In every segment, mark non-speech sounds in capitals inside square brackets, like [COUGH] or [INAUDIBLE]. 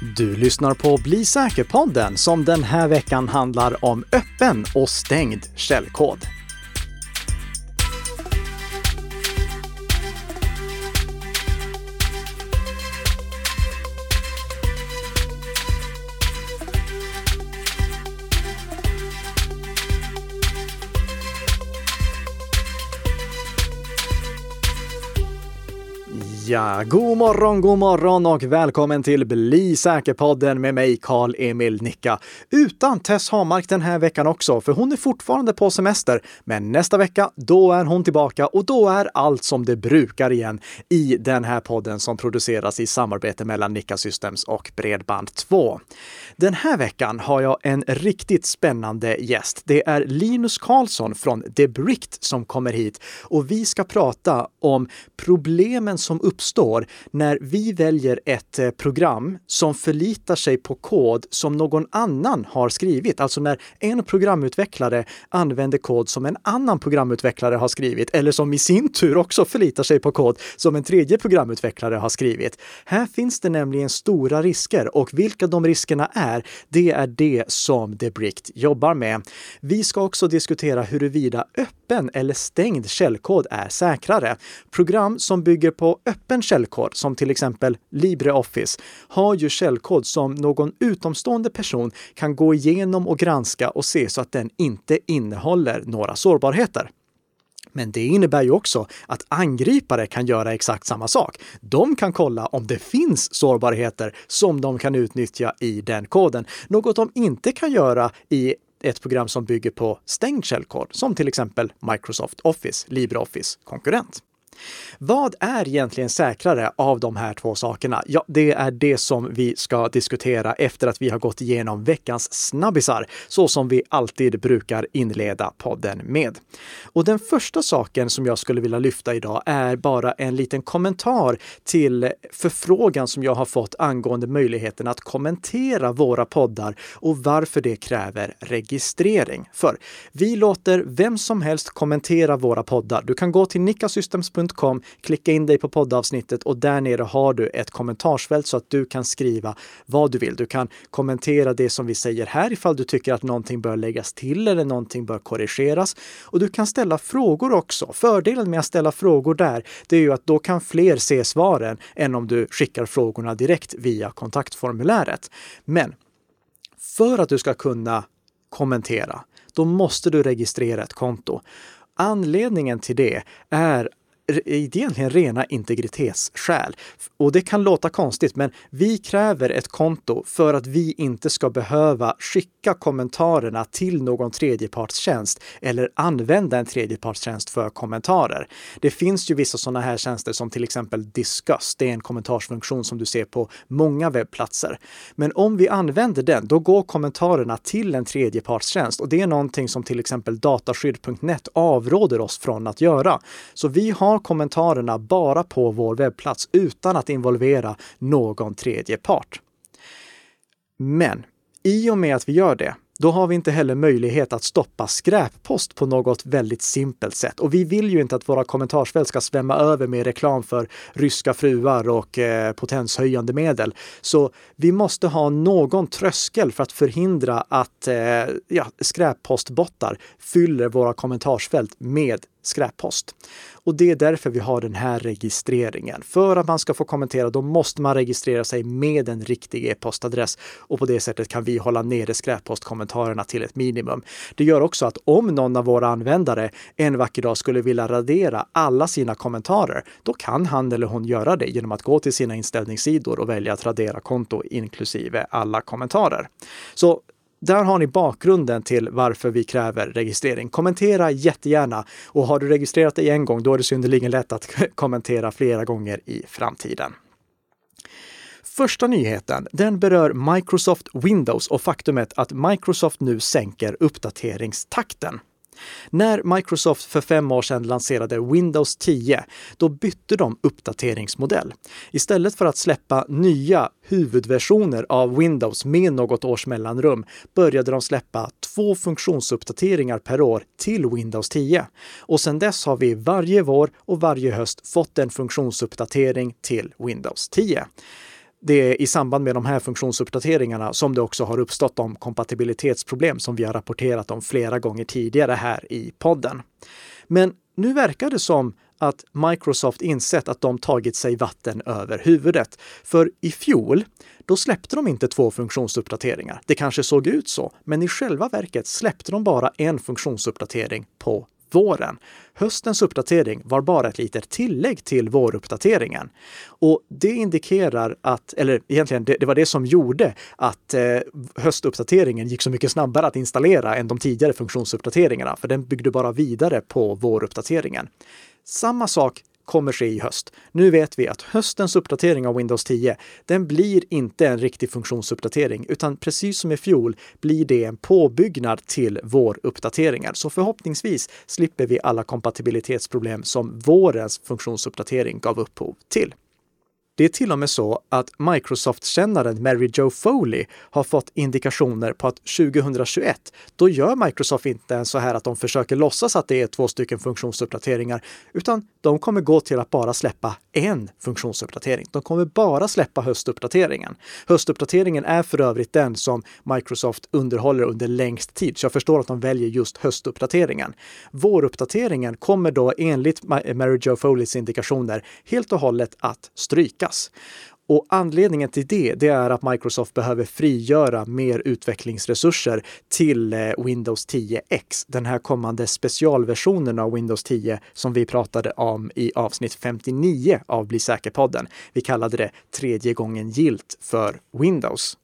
Du lyssnar på Bli säker-podden som den här veckan handlar om öppen och stängd källkod. Ja, god morgon, god morgon och välkommen till Bli säker-podden med mig Karl Emil Nicka. Utan Tess Hamark den här veckan också, för hon är fortfarande på semester. Men nästa vecka, då är hon tillbaka och då är allt som det brukar igen i den här podden som produceras i samarbete mellan Nicka Systems och Bredband2. Den här veckan har jag en riktigt spännande gäst. Det är Linus Karlsson från Debrict som kommer hit och vi ska prata om problemen som uppstår uppstår när vi väljer ett eh, program som förlitar sig på kod som någon annan har skrivit. Alltså när en programutvecklare använder kod som en annan programutvecklare har skrivit eller som i sin tur också förlitar sig på kod som en tredje programutvecklare har skrivit. Här finns det nämligen stora risker och vilka de riskerna är, det är det som Debrict jobbar med. Vi ska också diskutera huruvida öppen eller stängd källkod är säkrare. Program som bygger på öppen Öppen källkod, som till exempel LibreOffice, har ju källkod som någon utomstående person kan gå igenom och granska och se så att den inte innehåller några sårbarheter. Men det innebär ju också att angripare kan göra exakt samma sak. De kan kolla om det finns sårbarheter som de kan utnyttja i den koden. Något de inte kan göra i ett program som bygger på stängd källkod, som till exempel Microsoft Office, LibreOffice konkurrent. Vad är egentligen säkrare av de här två sakerna? Ja, det är det som vi ska diskutera efter att vi har gått igenom veckans snabbisar, så som vi alltid brukar inleda podden med. Och den första saken som jag skulle vilja lyfta idag är bara en liten kommentar till förfrågan som jag har fått angående möjligheten att kommentera våra poddar och varför det kräver registrering. För vi låter vem som helst kommentera våra poddar. Du kan gå till nickasystems.com podcasts.com, klicka in dig på poddavsnittet och där nere har du ett kommentarsfält så att du kan skriva vad du vill. Du kan kommentera det som vi säger här ifall du tycker att någonting bör läggas till eller någonting bör korrigeras. Och du kan ställa frågor också. Fördelen med att ställa frågor där, det är ju att då kan fler se svaren än om du skickar frågorna direkt via kontaktformuläret. Men för att du ska kunna kommentera, då måste du registrera ett konto. Anledningen till det är egentligen rena integritetsskäl. Och det kan låta konstigt, men vi kräver ett konto för att vi inte ska behöva skicka kommentarerna till någon tredjepartstjänst eller använda en tredjepartstjänst för kommentarer. Det finns ju vissa sådana här tjänster som till exempel Discuss. Det är en kommentarsfunktion som du ser på många webbplatser. Men om vi använder den, då går kommentarerna till en tredjepartstjänst och det är någonting som till exempel dataskydd.net avråder oss från att göra. Så vi har har kommentarerna bara på vår webbplats utan att involvera någon tredje part. Men i och med att vi gör det, då har vi inte heller möjlighet att stoppa skräppost på något väldigt simpelt sätt. Och vi vill ju inte att våra kommentarsfält ska svämma över med reklam för ryska fruar och eh, potenshöjande medel. Så vi måste ha någon tröskel för att förhindra att eh, ja, skräppostbottar fyller våra kommentarsfält med skräppost. Och det är därför vi har den här registreringen. För att man ska få kommentera, då måste man registrera sig med en riktig e-postadress och på det sättet kan vi hålla nere skräppostkommentarerna till ett minimum. Det gör också att om någon av våra användare en vacker dag skulle vilja radera alla sina kommentarer, då kan han eller hon göra det genom att gå till sina inställningssidor och välja att radera konto inklusive alla kommentarer. Så där har ni bakgrunden till varför vi kräver registrering. Kommentera jättegärna och har du registrerat dig en gång, då är det synnerligen lätt att [LAUGHS] kommentera flera gånger i framtiden. Första nyheten, den berör Microsoft Windows och faktumet att Microsoft nu sänker uppdateringstakten. När Microsoft för fem år sedan lanserade Windows 10, då bytte de uppdateringsmodell. Istället för att släppa nya huvudversioner av Windows med något års mellanrum började de släppa två funktionsuppdateringar per år till Windows 10. Och sedan dess har vi varje vår och varje höst fått en funktionsuppdatering till Windows 10. Det är i samband med de här funktionsuppdateringarna som det också har uppstått de kompatibilitetsproblem som vi har rapporterat om flera gånger tidigare här i podden. Men nu verkar det som att Microsoft insett att de tagit sig vatten över huvudet. För i fjol, då släppte de inte två funktionsuppdateringar. Det kanske såg ut så, men i själva verket släppte de bara en funktionsuppdatering på våren. Höstens uppdatering var bara ett litet tillägg till våruppdateringen. Och det indikerar att, eller egentligen det, det var det som gjorde att eh, höstuppdateringen gick så mycket snabbare att installera än de tidigare funktionsuppdateringarna, för den byggde bara vidare på våruppdateringen. Samma sak kommer ske i höst. Nu vet vi att höstens uppdatering av Windows 10, den blir inte en riktig funktionsuppdatering, utan precis som i fjol blir det en påbyggnad till våruppdateringar. Så förhoppningsvis slipper vi alla kompatibilitetsproblem som vårens funktionsuppdatering gav upphov till. Det är till och med så att Microsoft-kännaren Mary Jo Foley har fått indikationer på att 2021, då gör Microsoft inte ens så här att de försöker låtsas att det är två stycken funktionsuppdateringar, utan de kommer gå till att bara släppa en funktionsuppdatering. De kommer bara släppa höstuppdateringen. Höstuppdateringen är för övrigt den som Microsoft underhåller under längst tid, så jag förstår att de väljer just höstuppdateringen. Våruppdateringen kommer då enligt Mary Jo Foleys indikationer helt och hållet att stryka ökas. Och anledningen till det, det är att Microsoft behöver frigöra mer utvecklingsresurser till eh, Windows 10X, den här kommande specialversionen av Windows 10 som vi pratade om i avsnitt 59 av Bli säker-podden. Vi kallade det tredje gången gilt för Windows.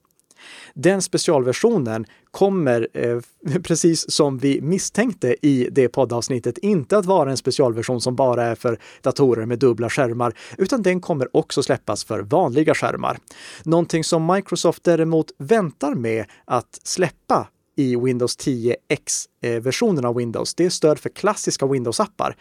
Den specialversionen kommer, eh, [LAUGHS] precis som vi misstänkte i det poddavsnittet, inte att vara en specialversion som bara är för datorer med dubbla skärmar, utan den kommer också släppas för vanliga skärmar. Någonting som Microsoft däremot väntar med att släppa i Windows 10 X-versionen eh, av Windows, det är stöd för klassiska Windows-appar.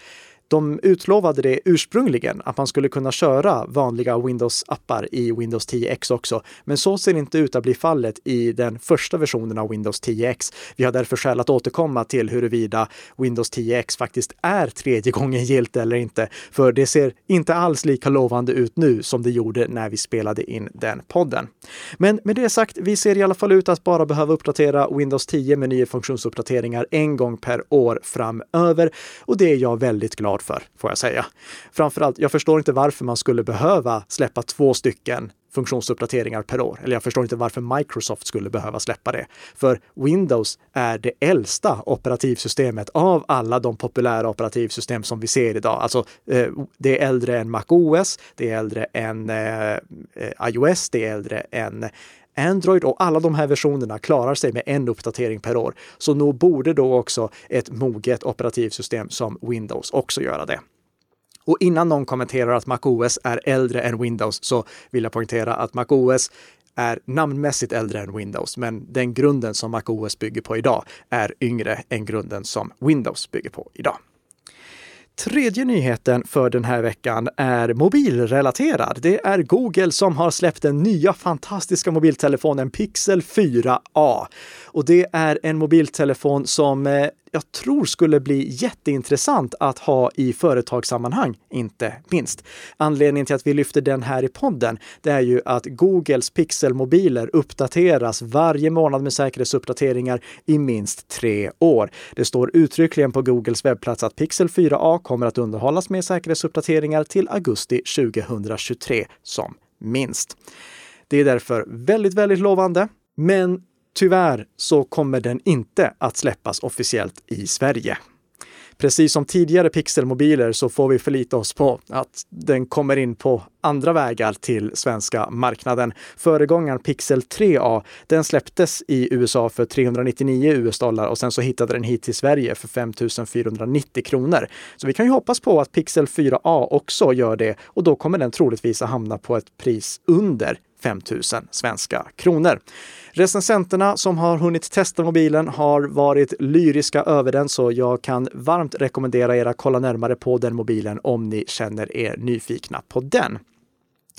De utlovade det ursprungligen, att man skulle kunna köra vanliga Windows-appar i Windows 10X också. Men så ser inte ut att bli fallet i den första versionen av Windows 10X. Vi har därför skäl att återkomma till huruvida Windows 10X faktiskt är tredje gången gilt eller inte. För det ser inte alls lika lovande ut nu som det gjorde när vi spelade in den podden. Men med det sagt, vi ser i alla fall ut att bara behöva uppdatera Windows 10 med nya funktionsuppdateringar en gång per år framöver. Och det är jag väldigt glad för, får jag säga. Framförallt, jag förstår inte varför man skulle behöva släppa två stycken funktionsuppdateringar per år. Eller jag förstår inte varför Microsoft skulle behöva släppa det. För Windows är det äldsta operativsystemet av alla de populära operativsystem som vi ser idag. Alltså, eh, det är äldre än Mac OS, det är äldre än eh, eh, iOS, det är äldre än Android och alla de här versionerna klarar sig med en uppdatering per år. Så nog borde då också ett moget operativsystem som Windows också göra det. Och innan någon kommenterar att MacOS är äldre än Windows så vill jag poängtera att MacOS är namnmässigt äldre än Windows, men den grunden som MacOS bygger på idag är yngre än grunden som Windows bygger på idag. Tredje nyheten för den här veckan är mobilrelaterad. Det är Google som har släppt den nya fantastiska mobiltelefonen Pixel 4a. Och det är en mobiltelefon som eh, jag tror skulle bli jätteintressant att ha i företagssammanhang, inte minst. Anledningen till att vi lyfter den här i podden, det är ju att Googles Pixelmobiler uppdateras varje månad med säkerhetsuppdateringar i minst tre år. Det står uttryckligen på Googles webbplats att Pixel 4a kommer att underhållas med säkerhetsuppdateringar till augusti 2023 som minst. Det är därför väldigt, väldigt lovande. Men Tyvärr så kommer den inte att släppas officiellt i Sverige. Precis som tidigare pixelmobiler så får vi förlita oss på att den kommer in på andra vägar till svenska marknaden. Föregångaren Pixel 3A, den släpptes i USA för 399 US-dollar och sen så hittade den hit till Sverige för 5 490 kronor. Så vi kan ju hoppas på att Pixel 4A också gör det och då kommer den troligtvis att hamna på ett pris under 5 000 svenska kronor. Recensenterna som har hunnit testa mobilen har varit lyriska över den, så jag kan varmt rekommendera er att kolla närmare på den mobilen om ni känner er nyfikna på den.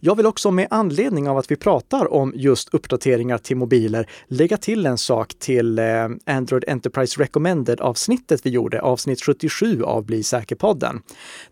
Jag vill också med anledning av att vi pratar om just uppdateringar till mobiler lägga till en sak till eh, Android Enterprise Recommended avsnittet vi gjorde, avsnitt 77 av Bli säker-podden.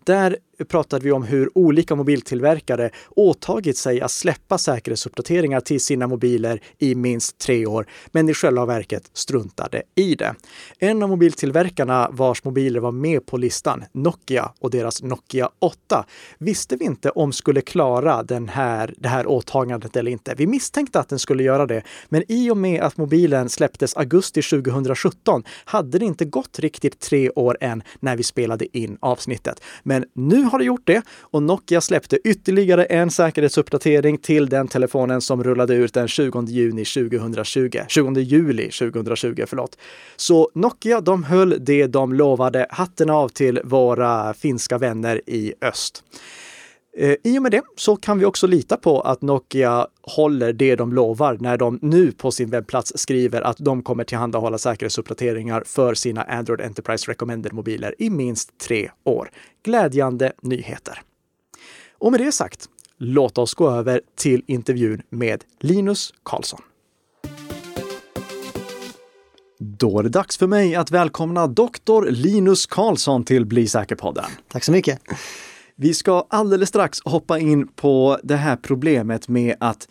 Där pratade vi om hur olika mobiltillverkare åtagit sig att släppa säkerhetsuppdateringar till sina mobiler i minst tre år, men i själva verket struntade i det. En av mobiltillverkarna vars mobiler var med på listan, Nokia och deras Nokia 8, visste vi inte om skulle klara den här, det här åtagandet eller inte. Vi misstänkte att den skulle göra det, men i och med att mobilen släpptes augusti 2017 hade det inte gått riktigt tre år än när vi spelade in avsnittet. Men nu har det gjort det och Nokia släppte ytterligare en säkerhetsuppdatering till den telefonen som rullade ut den 20 juni 2020. 20 juli 2020, förlåt. Så Nokia, de höll det de lovade. Hatten av till våra finska vänner i öst. Eh, I och med det så kan vi också lita på att Nokia håller det de lovar när de nu på sin webbplats skriver att de kommer tillhandahålla säkerhetsuppdateringar för sina Android Enterprise Recommended-mobiler i minst tre år. Glädjande nyheter. Och med det sagt, låt oss gå över till intervjun med Linus Karlsson. Då är det dags för mig att välkomna doktor Linus Karlsson till Bli säker-podden. Tack så mycket. Vi ska alldeles strax hoppa in på det här problemet med att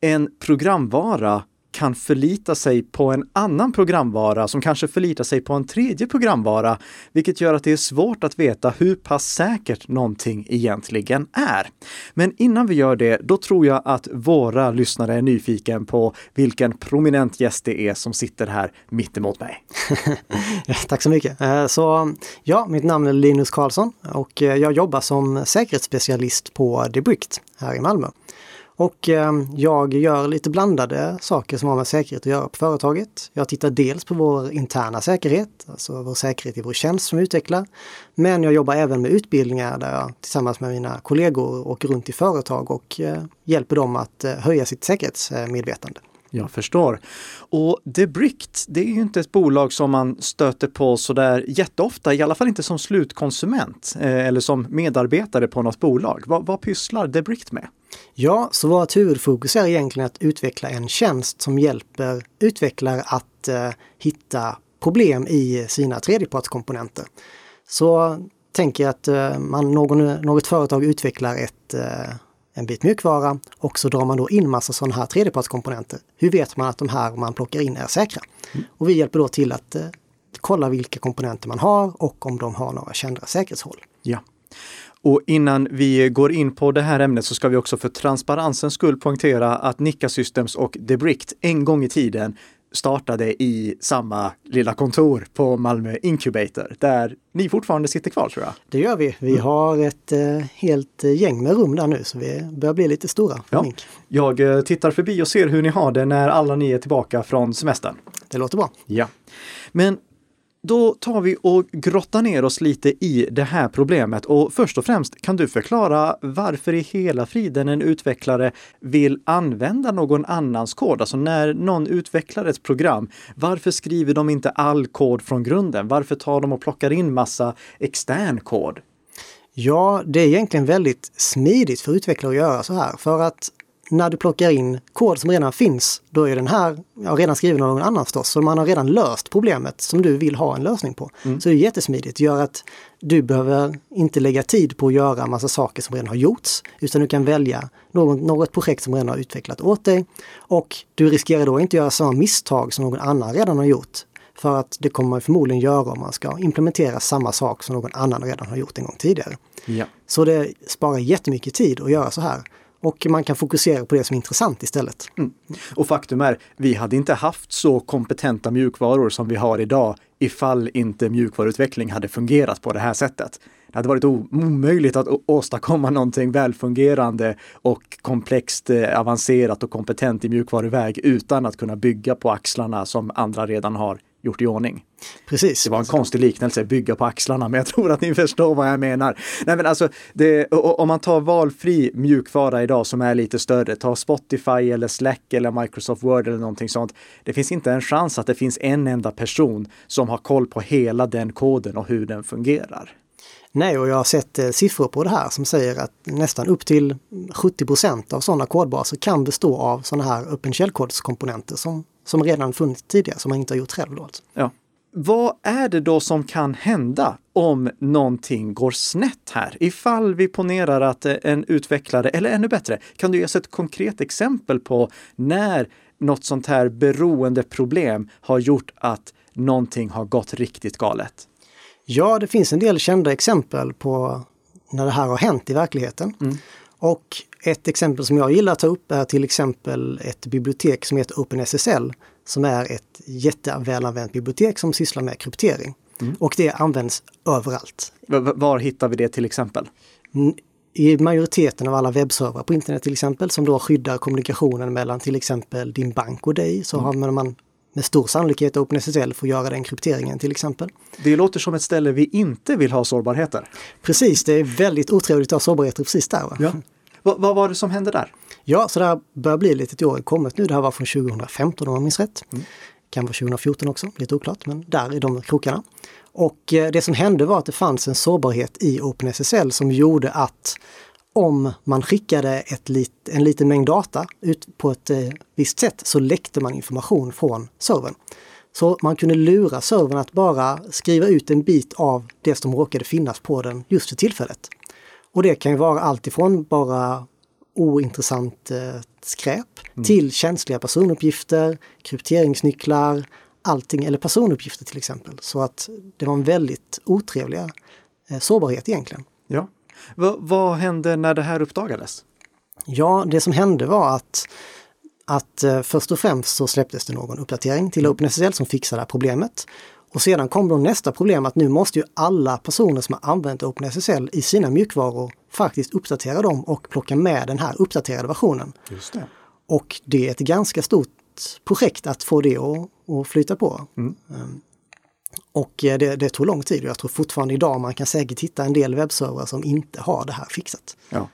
en programvara kan förlita sig på en annan programvara som kanske förlitar sig på en tredje programvara, vilket gör att det är svårt att veta hur pass säkert någonting egentligen är. Men innan vi gör det, då tror jag att våra lyssnare är nyfiken på vilken prominent gäst det är som sitter här mitt emot mig. [LAUGHS] Tack så mycket. Eh, så ja, mitt namn är Linus Karlsson och eh, jag jobbar som säkerhetsspecialist på Debrict här i Malmö. Och eh, jag gör lite blandade saker som har med säkerhet att göra på företaget. Jag tittar dels på vår interna säkerhet, alltså vår säkerhet i vår tjänst som vi utvecklar. Men jag jobbar även med utbildningar där jag tillsammans med mina kollegor åker runt i företag och eh, hjälper dem att eh, höja sitt säkerhetsmedvetande. Jag förstår. Och Debrict, det är ju inte ett bolag som man stöter på sådär jätteofta, i alla fall inte som slutkonsument eh, eller som medarbetare på något bolag. Vad, vad pysslar Debrict med? Ja, så vårt huvudfokus är egentligen att utveckla en tjänst som hjälper utvecklare att eh, hitta problem i sina tredjepartskomponenter. Så tänker jag att eh, man, någon, något företag utvecklar ett, eh, en bit mjukvara och så drar man då in massa sådana här tredjepartskomponenter. Hur vet man att de här man plockar in är säkra? Mm. Och vi hjälper då till att eh, kolla vilka komponenter man har och om de har några kända säkerhetshål. Ja. Och innan vi går in på det här ämnet så ska vi också för transparensens skull poängtera att Nika Systems och Debrict en gång i tiden startade i samma lilla kontor på Malmö Incubator, där ni fortfarande sitter kvar tror jag. Det gör vi. Vi mm. har ett eh, helt gäng med rum där nu, så vi börjar bli lite stora. Ja. Jag eh, tittar förbi och ser hur ni har det när alla ni är tillbaka från semestern. Det låter bra. Ja. Men då tar vi och grottar ner oss lite i det här problemet och först och främst kan du förklara varför i hela friden en utvecklare vill använda någon annans kod? Alltså när någon utvecklar ett program, varför skriver de inte all kod från grunden? Varför tar de och plockar in massa extern kod? Ja, det är egentligen väldigt smidigt för utvecklare att göra så här för att när du plockar in kod som redan finns, då är den här ja, redan skriven av någon annan förstås. Så man har redan löst problemet som du vill ha en lösning på. Mm. Så det är jättesmidigt. Gör att du behöver inte lägga tid på att göra massa saker som redan har gjorts, utan du kan välja något, något projekt som redan har utvecklat åt dig. Och du riskerar då inte att göra samma misstag som någon annan redan har gjort. För att det kommer man förmodligen göra om man ska implementera samma sak som någon annan redan har gjort en gång tidigare. Ja. Så det sparar jättemycket tid att göra så här och man kan fokusera på det som är intressant istället. Mm. Och faktum är, vi hade inte haft så kompetenta mjukvaror som vi har idag ifall inte mjukvaruutveckling hade fungerat på det här sättet. Det hade varit omöjligt att åstadkomma någonting välfungerande och komplext, eh, avancerat och kompetent i mjukvaruväg utan att kunna bygga på axlarna som andra redan har gjort i ordning. Precis. Det var en konstig liknelse, bygga på axlarna, men jag tror att ni [LAUGHS] förstår vad jag menar. Nej, men alltså, det, om man tar valfri mjukvara idag som är lite större, ta Spotify eller Slack eller Microsoft Word eller någonting sånt. Det finns inte en chans att det finns en enda person som har koll på hela den koden och hur den fungerar. Nej, och jag har sett eh, siffror på det här som säger att nästan upp till 70% av sådana kodbaser kan bestå av sådana här öppen källkodskomponenter som, som redan funnits tidigare, som man inte har gjort själv. Då alltså. Ja. Vad är det då som kan hända om någonting går snett här? Ifall vi ponerar att eh, en utvecklare, eller ännu bättre, kan du ge oss ett konkret exempel på när något sånt här beroendeproblem har gjort att någonting har gått riktigt galet? Ja, det finns en del kända exempel på när det här har hänt i verkligheten. Mm. Och ett exempel som jag gillar att ta upp är till exempel ett bibliotek som heter OpenSSL som är ett jättevälanvänt bibliotek som sysslar med kryptering. Mm. Och det används överallt. Var hittar vi det till exempel? I majoriteten av alla webbservrar på internet till exempel som då skyddar kommunikationen mellan till exempel din bank och dig så mm. har man med stor sannolikhet OpenSSL att göra den krypteringen till exempel. Det låter som ett ställe vi inte vill ha sårbarheter. Precis, det är väldigt otrevligt att ha sårbarheter precis där. Va? Ja. Vad, vad var det som hände där? Ja, så det här börjar bli lite ett år kommet nu. Det här var från 2015 om jag minns rätt. Mm. Kan vara 2014 också, lite oklart, men där i de krokarna. Och eh, det som hände var att det fanns en sårbarhet i OpenSSL som gjorde att om man skickade ett lit, en liten mängd data ut på ett eh, visst sätt så läckte man information från servern. Så man kunde lura servern att bara skriva ut en bit av det som råkade finnas på den just för tillfället. Och det kan ju vara alltifrån bara ointressant eh, skräp mm. till känsliga personuppgifter, krypteringsnycklar, allting, eller personuppgifter till exempel. Så att det var en väldigt otrevliga eh, sårbarhet egentligen. Ja. V vad hände när det här uppdagades? Ja, det som hände var att, att eh, först och främst så släpptes det någon uppdatering till mm. OpenSSL som fixade det här problemet. Och sedan kom då nästa problem att nu måste ju alla personer som har använt OpenSSL i sina mjukvaror faktiskt uppdatera dem och plocka med den här uppdaterade versionen. Just det. Och det är ett ganska stort projekt att få det att, att flyta på. Mm. Och eh, det, det, tog lång tid och jag tror fortfarande idag man kan säkert hitta en del webbservrar som inte har det här fixat. Ja.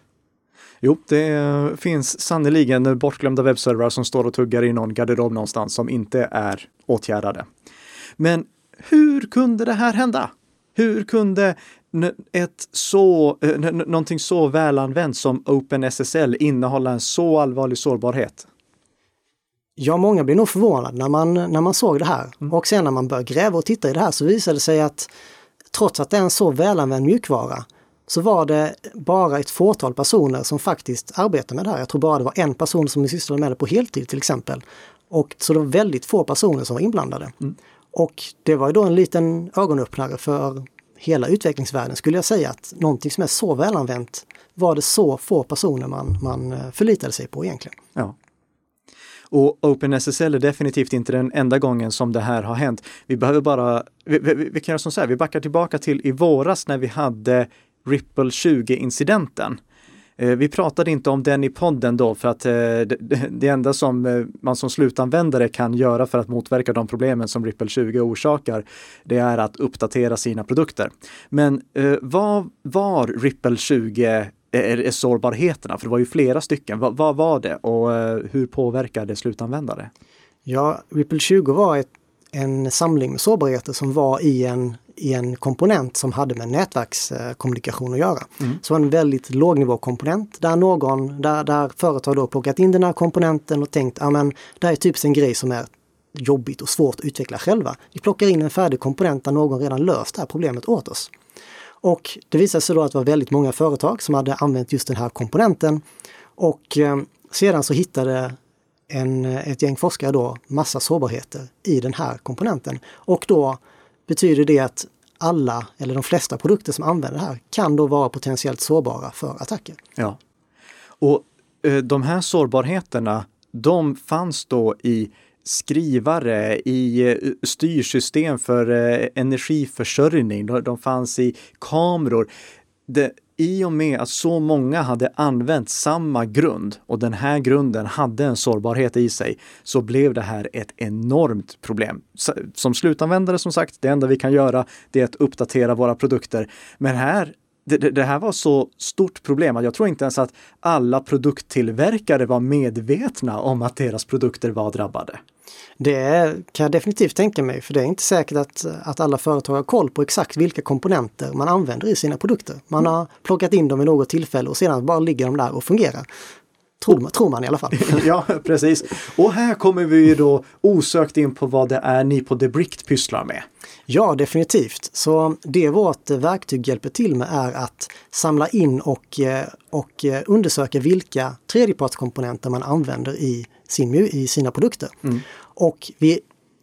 Jo, det finns sannoliken bortglömda webbservrar som står och tuggar i någon garderob någonstans som inte är åtgärdade. Men hur kunde det här hända? Hur kunde ett så, eh, någonting så välanvänt som OpenSSL innehålla en så allvarlig sårbarhet? Ja, många blir nog förvånade när man, när man såg det här. Mm. Och sen när man började gräva och titta i det här så visade det sig att trots att det är en så välanvänd mjukvara så var det bara ett fåtal personer som faktiskt arbetar med det här. Jag tror bara det var en person som sysslade med det på heltid till exempel. Och så det var väldigt få personer som var inblandade. Mm. Och det var ju då en liten ögonöppnare för hela utvecklingsvärlden skulle jag säga att någonting som är så välanvänt var det så få personer man, man eh, förlitade sig på egentligen. Ja. Och OpenSSL är definitivt inte den enda gången som det här har hänt. Vi behöver bara, vi, vi, vi kan göra som så här, vi backar tillbaka till i våras när vi hade Ripple 20-incidenten. Eh, vi pratade inte om den i podden då för att eh, det enda som eh, man som slutanvändare kan göra för att motverka de problemen som Ripple 20 orsakar, det är att uppdatera sina produkter. Men vad var Ripple 20 sårbarheterna? För det var ju flera stycken. Vad, vad var det och hur påverkade slutanvändare? Ja, Ripple 20 var ett, en samling med sårbarheter som var i en i en komponent som hade med nätverkskommunikation att göra. Mm. Så en väldigt lågnivåkomponent där någon, där, där företag då plockat in den här komponenten och tänkt, ja men det här är typiskt en grej som är jobbigt och svårt att utveckla själva. Vi plockar in en färdig komponent där någon redan löst det här problemet åt oss. Och det visade sig då att det var väldigt många företag som hade använt just den här komponenten. Och eh, sedan så hittade en, ett gäng forskare då massa sårbarheter i den här komponenten. Och då betyder det att alla eller de flesta produkter som använder det här kan då vara potentiellt sårbara för attacker. Ja. Och eh, de här sårbarheterna, de fanns då i skrivare, i eh, styrsystem för eh, energiförsörjning, de, de fanns i kameror. Det, i och med att så många hade använt samma grund och den här grunden hade en sårbarhet i sig så blev det här ett enormt problem. Som slutanvändare som sagt, det enda vi kan göra det är att uppdatera våra produkter. Men här det, det, det, här var så stort problem att jag tror inte ens att alla produkttillverkare var medvetna om att deras produkter var drabbade. Det kan jag definitivt tänka mig, för det är inte säkert att, att alla företag har koll på exakt vilka komponenter man använder i sina produkter. Man har plockat in dem vid något tillfälle och sedan bara ligger de där och fungerar. Tror man, tror man i alla fall. [LAUGHS] ja, precis. Och här kommer vi då osökt in på vad det är ni på Debrict pysslar med. Ja, definitivt. Så det vårt verktyg hjälper till med är att samla in och, eh, och eh, undersöka vilka tredjepartskomponenter man använder i, sin, i sina produkter. Mm. Och vi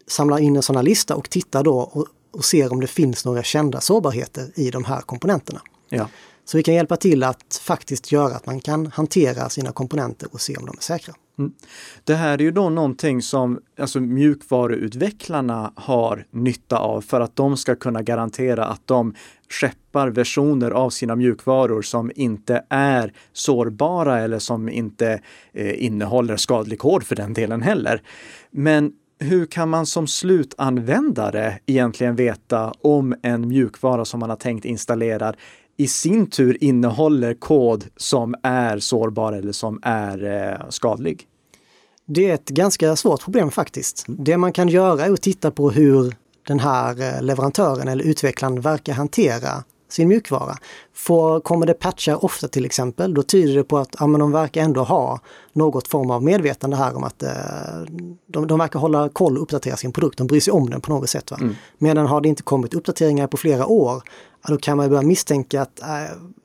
samlar in en sån här lista och tittar då och, och ser om det finns några kända sårbarheter i de här komponenterna. Ja. Så vi kan hjälpa till att faktiskt göra att man kan hantera sina komponenter och se om de är säkra. Mm. Det här är ju då någonting som alltså mjukvaruutvecklarna har nytta av för att de ska kunna garantera att de skeppar versioner av sina mjukvaror som inte är sårbara eller som inte eh, innehåller skadlig kod för den delen heller. Men hur kan man som slutanvändare egentligen veta om en mjukvara som man har tänkt installera i sin tur innehåller kod som är sårbar eller som är eh, skadlig? Det är ett ganska svårt problem faktiskt. Det man kan göra är att titta på hur den här eh, leverantören eller utvecklaren verkar hantera sin mjukvara. Får, kommer det patchar ofta till exempel, då tyder det på att ja, men de verkar ändå ha något form av medvetande här om att eh, de, de verkar hålla koll och uppdatera sin produkt, de bryr sig om den på något sätt. Va? Mm. Medan har det inte kommit uppdateringar på flera år, då kan man börja misstänka att äh,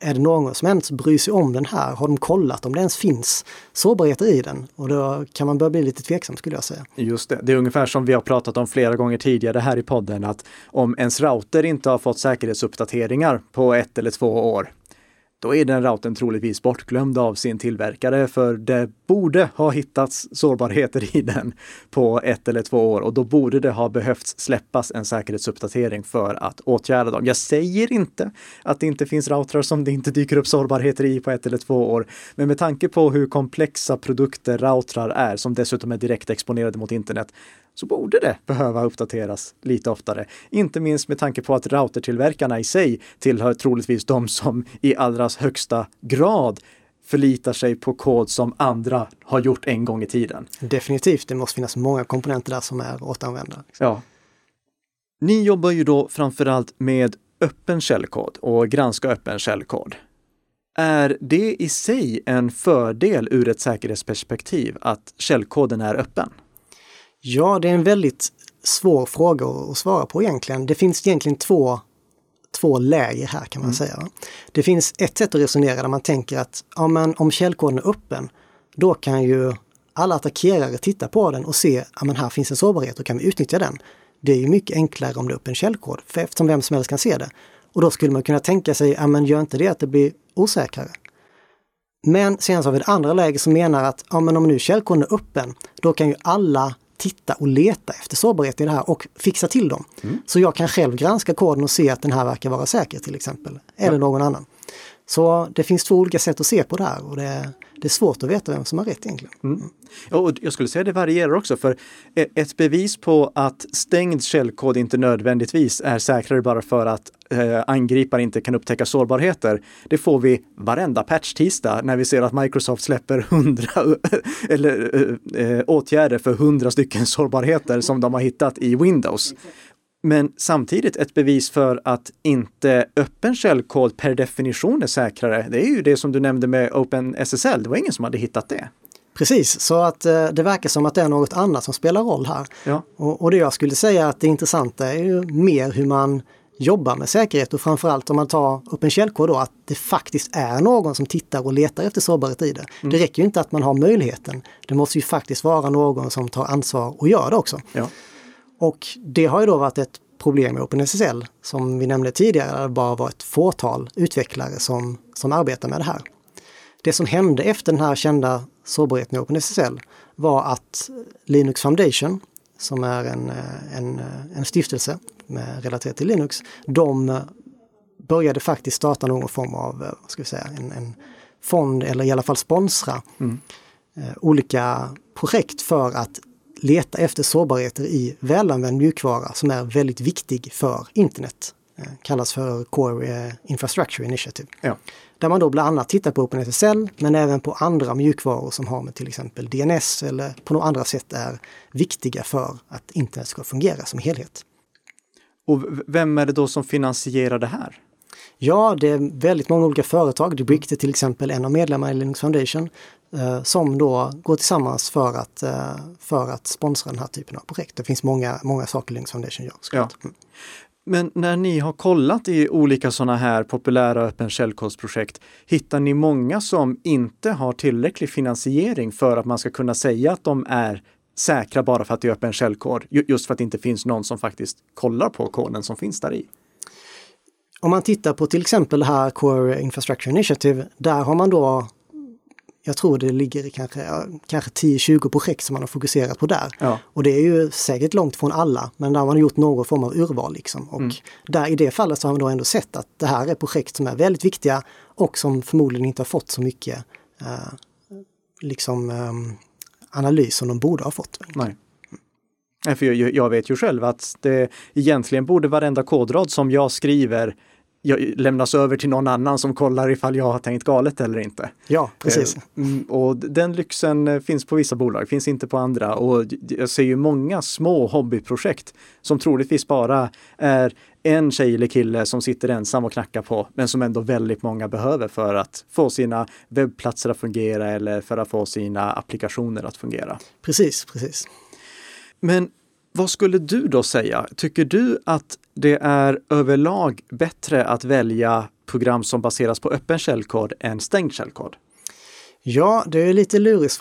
är det någon som ens bryr sig om den här? Har de kollat om det ens finns sårbarheter i den? Och då kan man börja bli lite tveksam skulle jag säga. Just det, det är ungefär som vi har pratat om flera gånger tidigare här i podden att om ens router inte har fått säkerhetsuppdateringar på ett eller två år, då är den routern troligtvis bortglömd av sin tillverkare för det borde ha hittats sårbarheter i den på ett eller två år och då borde det ha behövts släppas en säkerhetsuppdatering för att åtgärda dem. Jag säger inte att det inte finns routrar som det inte dyker upp sårbarheter i på ett eller två år, men med tanke på hur komplexa produkter routrar är, som dessutom är direkt exponerade mot internet, så borde det behöva uppdateras lite oftare. Inte minst med tanke på att routertillverkarna i sig tillhör troligtvis de som i allra högsta grad förlitar sig på kod som andra har gjort en gång i tiden. Definitivt, det måste finnas många komponenter där som är återanvända. Ja. Ni jobbar ju då framförallt med öppen källkod och granska öppen källkod. Är det i sig en fördel ur ett säkerhetsperspektiv att källkoden är öppen? Ja, det är en väldigt svår fråga att svara på egentligen. Det finns egentligen två, två läger här kan man mm. säga. Det finns ett sätt att resonera där man tänker att ja, men om källkoden är öppen, då kan ju alla attackerare titta på den och se att här finns en sårbarhet och kan vi utnyttja den. Det är ju mycket enklare om det är öppen källkod, för eftersom vem som helst kan se det. Och då skulle man kunna tänka sig, ja men gör inte det att det blir osäkrare? Men sen så har vi det andra läget som menar att ja, men om nu källkoden är öppen, då kan ju alla titta och leta efter sårbarheter i det här och fixa till dem. Mm. Så jag kan själv granska koden och se att den här verkar vara säker till exempel. Eller ja. någon annan. Så det finns två olika sätt att se på det här och det, det är svårt att veta vem som har rätt egentligen. Mm. Ja, och jag skulle säga att det varierar också för e- ett bevis på att stängd källkod inte nödvändigtvis är säkrare bara för att eh, angripare inte kan upptäcka sårbarheter. Det får vi varenda patch-tisdag när vi ser att Microsoft släpper hundra [LAUGHS] eller eh, eh, åtgärder för hundra stycken sårbarheter som de har hittat i Windows. Men samtidigt ett bevis för att inte öppen källkod per definition är säkrare. Det är ju det som du nämnde med OpenSSL. Det var ingen som hade hittat det. Precis, så att eh, det verkar som att det är något annat som spelar roll här. Ja. Och, och det jag skulle säga att det intressanta är ju mer hur man jobbar med säkerhet och framförallt om man tar upp en källkod då att det faktiskt är någon som tittar och letar efter sårbarhet i det. Mm. Det räcker ju inte att man har möjligheten. Det måste ju faktiskt vara någon som tar ansvar och gör det också. Ja. Och det har ju då varit ett problem med OpenSSL som vi nämnde tidigare, det bara var ett fåtal utvecklare som, som arbetar med det här. Det som hände efter den här kända sårbarheten i OpenSSL var att Linux Foundation, som är en, en, en stiftelse med, relaterat till Linux, de började faktiskt starta någon form av, vad ska vi säga, en, en fond eller i alla fall sponsra mm. eh, olika projekt för att leta efter sårbarheter i välanvänd mjukvara som är väldigt viktig för internet. eh, kallas för Core eh, Infrastructure Initiative. Ja. Där man då bland annat tittar på OpenSSL men även på andra mjukvaror som har med till exempel DNS eller på några andra sätt är viktiga för att internet ska fungera som helhet. Och vem är det då som finansierar det här? Ja, det är väldigt många olika företag. Dubrict är till exempel en av medlemmarna i Linux Foundation som då går tillsammans för att, eh, för att sponsra den här typen av projekt. Det finns många, många saker Linux Foundation gör. Ja. Men när ni har kollat i olika sådana här populära öppen källkodsprojekt, hittar ni många som inte har tillräcklig finansiering för att man ska kunna säga att de är säkra bara för att det är öppen källkod? Just för att det inte finns någon som faktiskt kollar på koden som finns där i. Om man tittar på till exempel det här Core Infrastructure Initiative, där har man då jag tror det ligger kanske, kanske 10-20 projekt som man har fokuserat på där. Ja. Och det är ju säkert långt från alla, men där har man gjort någon form av urval. Liksom. Och mm. där, I det fallet så har man då ändå sett att det här är projekt som är väldigt viktiga och som förmodligen inte har fått så mycket eh, liksom, eh, analys som de borde ha fått. Nej. För jag, jag vet ju själv att det egentligen borde varenda kodrad som jag skriver lämnas över till någon annan som kollar ifall jag har tänkt galet eller inte. Ja, precis. Eh, och den lyxen eh, finns på vissa bolag, finns inte på andra. Och jag ser ju många små hobbyprojekt som troligtvis bara är en tjej eller kille som sitter ensam och knackar på, men som ändå väldigt många behöver för att få sina webbplatser att fungera eller för att få sina applikationer att fungera. Precis, precis. Men vad skulle du då säga? Tycker du att det är överlag bättre att välja program som baseras på öppen källkod än stängd källkod? Ja, det är lite lurigt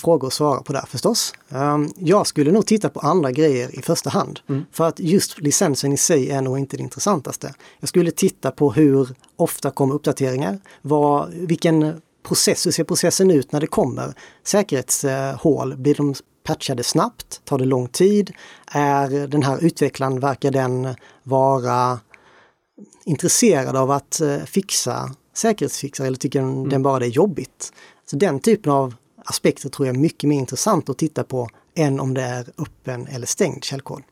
frågor att svara på där förstås. Ehm, jag skulle nog titta på andra grejer i första hand. Mm. För att just licensen i sig är nog inte det intressantaste. Jag skulle titta på hur ofta kommer uppdateringar? Vad, vilken process, hur ser processen ut när det kommer säkerhetshål? Blir de patchade snabbt? Tar det lång tid? Är den här utvecklaren, verkar den vara intresserad av att eh, fixa säkerhetsfixar eller tycker mm. den bara det är jobbigt? Så den typen av aspekter tror jag är mycket mer intressant att titta på än om det är öppen eller stängd källkod.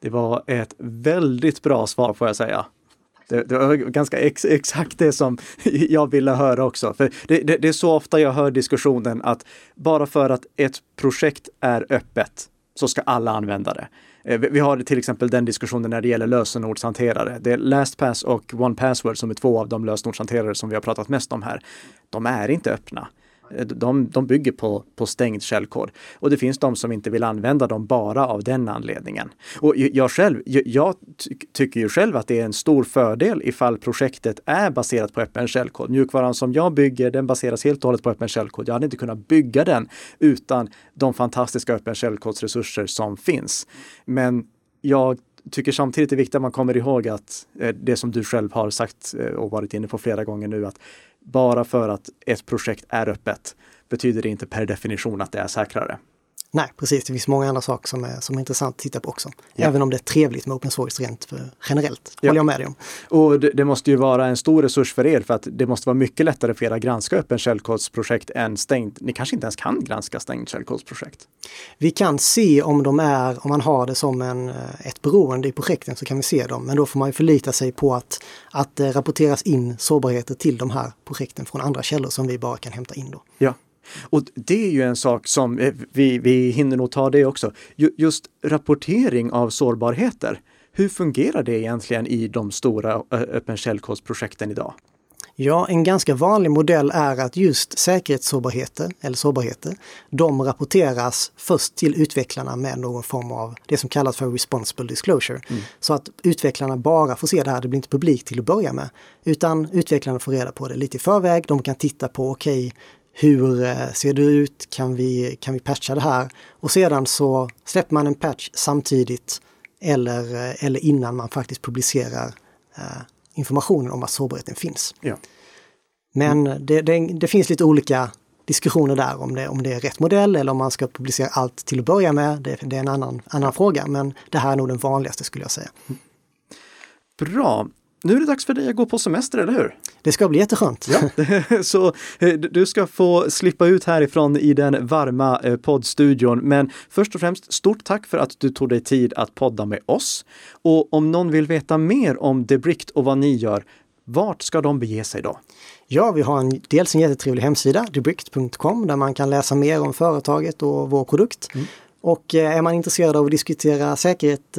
Det var ett väldigt bra svar får jag säga. Det, det var ganska ex, exakt det som [LAUGHS] jag ville höra också. För det, det, det, är så ofta jag hör diskussionen att bara för att ett projekt är öppet så ska alla använda det. Eh, vi har till exempel den diskussionen när det gäller lösenordshanterare. Det är LastPass och OnePassword som är två av de lösenordshanterare som vi har pratat mest om här. De är inte öppna. De, de bygger på, på stängd källkod. Och det finns de som inte vill använda dem bara av den anledningen. Och jag själv, jag tycker ju själv att det är en stor fördel ifall projektet är baserat på öppen källkod. Mjukvaran som jag bygger, den baseras helt och hållet på öppen källkod. Jag hade inte kunnat bygga den utan de fantastiska öppen källkodsresurser som finns. Men jag tycker samtidigt det är viktigt att man kommer ihåg att eh, det som du själv har sagt eh, och varit inne på flera gånger nu, att bara för att ett projekt är öppet betyder det inte per definition att det är säkrare. Nej, precis. Det finns många andra saker som är, som är intressant att titta på också. Ja. Även om det är trevligt med open source rent för, generellt. Ja. håller jag med dig om. Och det, det, måste ju vara en stor resurs för er för att det måste vara mycket lättare för er att granska öppen källkodsprojekt än stängt. Ni kanske inte ens kan granska stängt källkodsprojekt? Vi kan se om de är, om man har det som en, eh, ett beroende i projekten så kan vi se dem. Men då får man ju förlita sig på att, att det rapporteras in sårbarheter till de här projekten från andra källor som vi bara kan hämta in då. Ja. Och det är ju en sak som eh, vi, vi hinner nog ta det också. Just rapportering av sårbarheter. Hur fungerar det egentligen i de stora öppen källkodsprojekten idag? Ja, en ganska vanlig modell är att just säkerhetssårbarheter, eller sårbarheter, de rapporteras först till utvecklarna med någon form av det som kallas för responsible disclosure. Mm. Så att utvecklarna bara får se det här, det blir inte publikt till att börja med. Utan utvecklarna får reda på det lite i förväg, de kan titta på, okej, okay, hur eh, ser det ut? Kan vi, kan vi patcha det här? Och sedan så släpper man en patch samtidigt eller, eh, eller innan man faktiskt publicerar eh, informationen om att sårbarheten finns. Ja. Men det, det, det, finns lite olika diskussioner där om det, om det är rätt modell eller om man ska publicera allt till att börja med. Det, det är en annan, annan fråga, men det här är nog den vanligaste skulle jag säga. Bra. Nu är det dags för dig att gå på semester, eller hur? Det ska bli jätteskönt. Ja. [LAUGHS] Så eh, du ska få slippa ut härifrån i den varma eh, poddstudion. Men först och främst, stort tack för att du tog dig tid att podda med oss. Och om någon vill veta mer om Debrict och vad ni gör, vart ska de bege sig då? Ja, vi har en, dels en jättetrevlig hemsida, debrict.com, där man kan läsa mer om företaget och vår produkt. Mm. Och är man intresserad av att diskutera säkerhet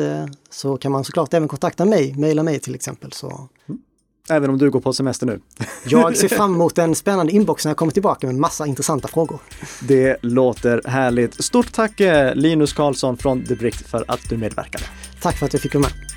så kan man såklart även kontakta mig, mejla mig till exempel. Så. Mm. Även om du går på semester nu? [LAUGHS] Jag ser fram emot en spännande inbox när jag kommer tillbaka med massa intressanta frågor. Det låter härligt. Stort tack Linus Karlsson från The Brick för att du medverkade. Tack för att jag fick vara med.